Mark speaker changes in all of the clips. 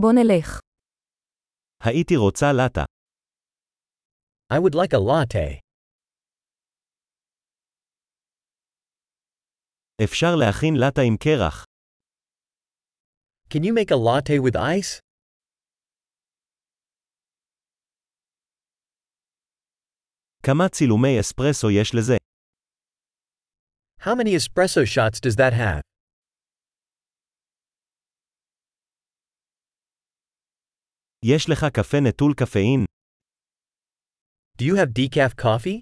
Speaker 1: בוא נלך.
Speaker 2: הייתי רוצה לטה.
Speaker 3: I would like a latte.
Speaker 2: אפשר להכין לטה עם קרח.
Speaker 3: Can you make a latte with ice?
Speaker 2: כמה צילומי אספרסו יש לזה?
Speaker 3: How many espresso shots does that have?
Speaker 2: יש לך קפה נטול קפאין?
Speaker 3: Do you have decaf coffee?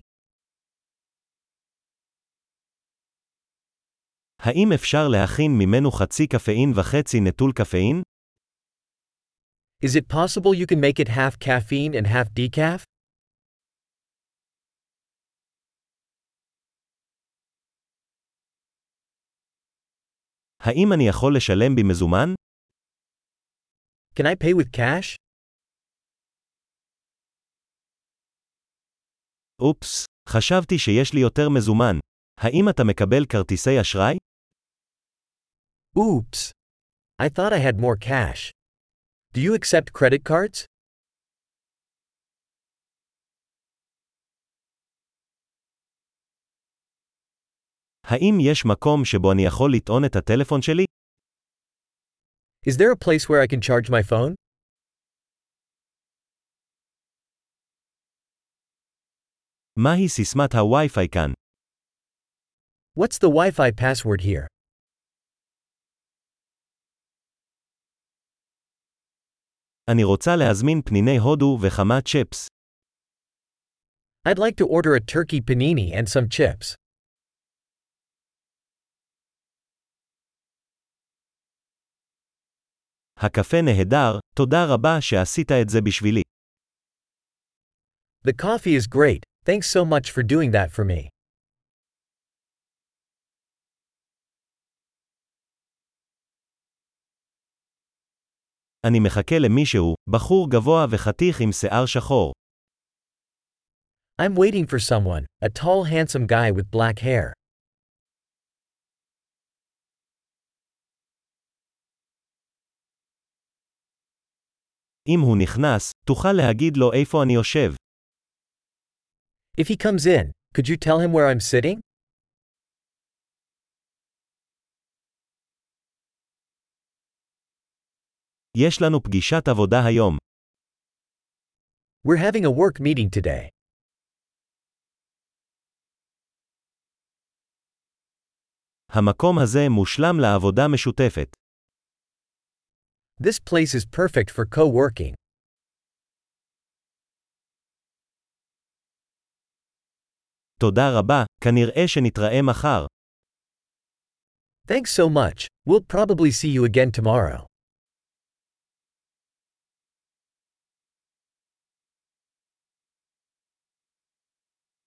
Speaker 2: האם אפשר להכין ממנו חצי קפאין וחצי נטול קפאין?
Speaker 3: Is it possible you can make it half caffeine and half decaf?
Speaker 2: האם אני יכול לשלם במזומן?
Speaker 3: Can I pay with cash?
Speaker 2: אופס, חשבתי שיש לי יותר מזומן. האם אתה מקבל כרטיסי אשראי?
Speaker 3: Oops. I thought I had more cash. Do you accept credit cards?
Speaker 2: האם יש מקום שבו אני יכול לטעון את הטלפון שלי?
Speaker 3: Is there a place where I can charge my phone?
Speaker 2: מהי סיסמת הווי-פיי כאן?
Speaker 3: What's the Wi-Fi password here?
Speaker 2: אני רוצה להזמין פניני הודו וכמה צ'יפס.
Speaker 3: I'd like to order a turkey panini and some chips.
Speaker 2: הקפה נהדר, תודה רבה שעשית את זה בשבילי.
Speaker 3: The coffee is great, thanks so much for doing that for me.
Speaker 2: אני מחכה למישהו, בחור גבוה וחתיך עם שיער שחור.
Speaker 3: I'm waiting for someone, a tall handsome guy with black hair.
Speaker 2: אם הוא נכנס, תוכל להגיד לו איפה אני יושב.
Speaker 3: If he comes in, could you tell him where I'm sitting?
Speaker 2: יש לנו פגישת עבודה היום.
Speaker 3: We're having a work meeting today.
Speaker 2: המקום הזה מושלם לעבודה משותפת.
Speaker 3: This place is perfect for co-working.
Speaker 2: תודה רבה, כנראה שנתראה מחר.
Speaker 3: Thanks so much. We'll probably see you again tomorrow.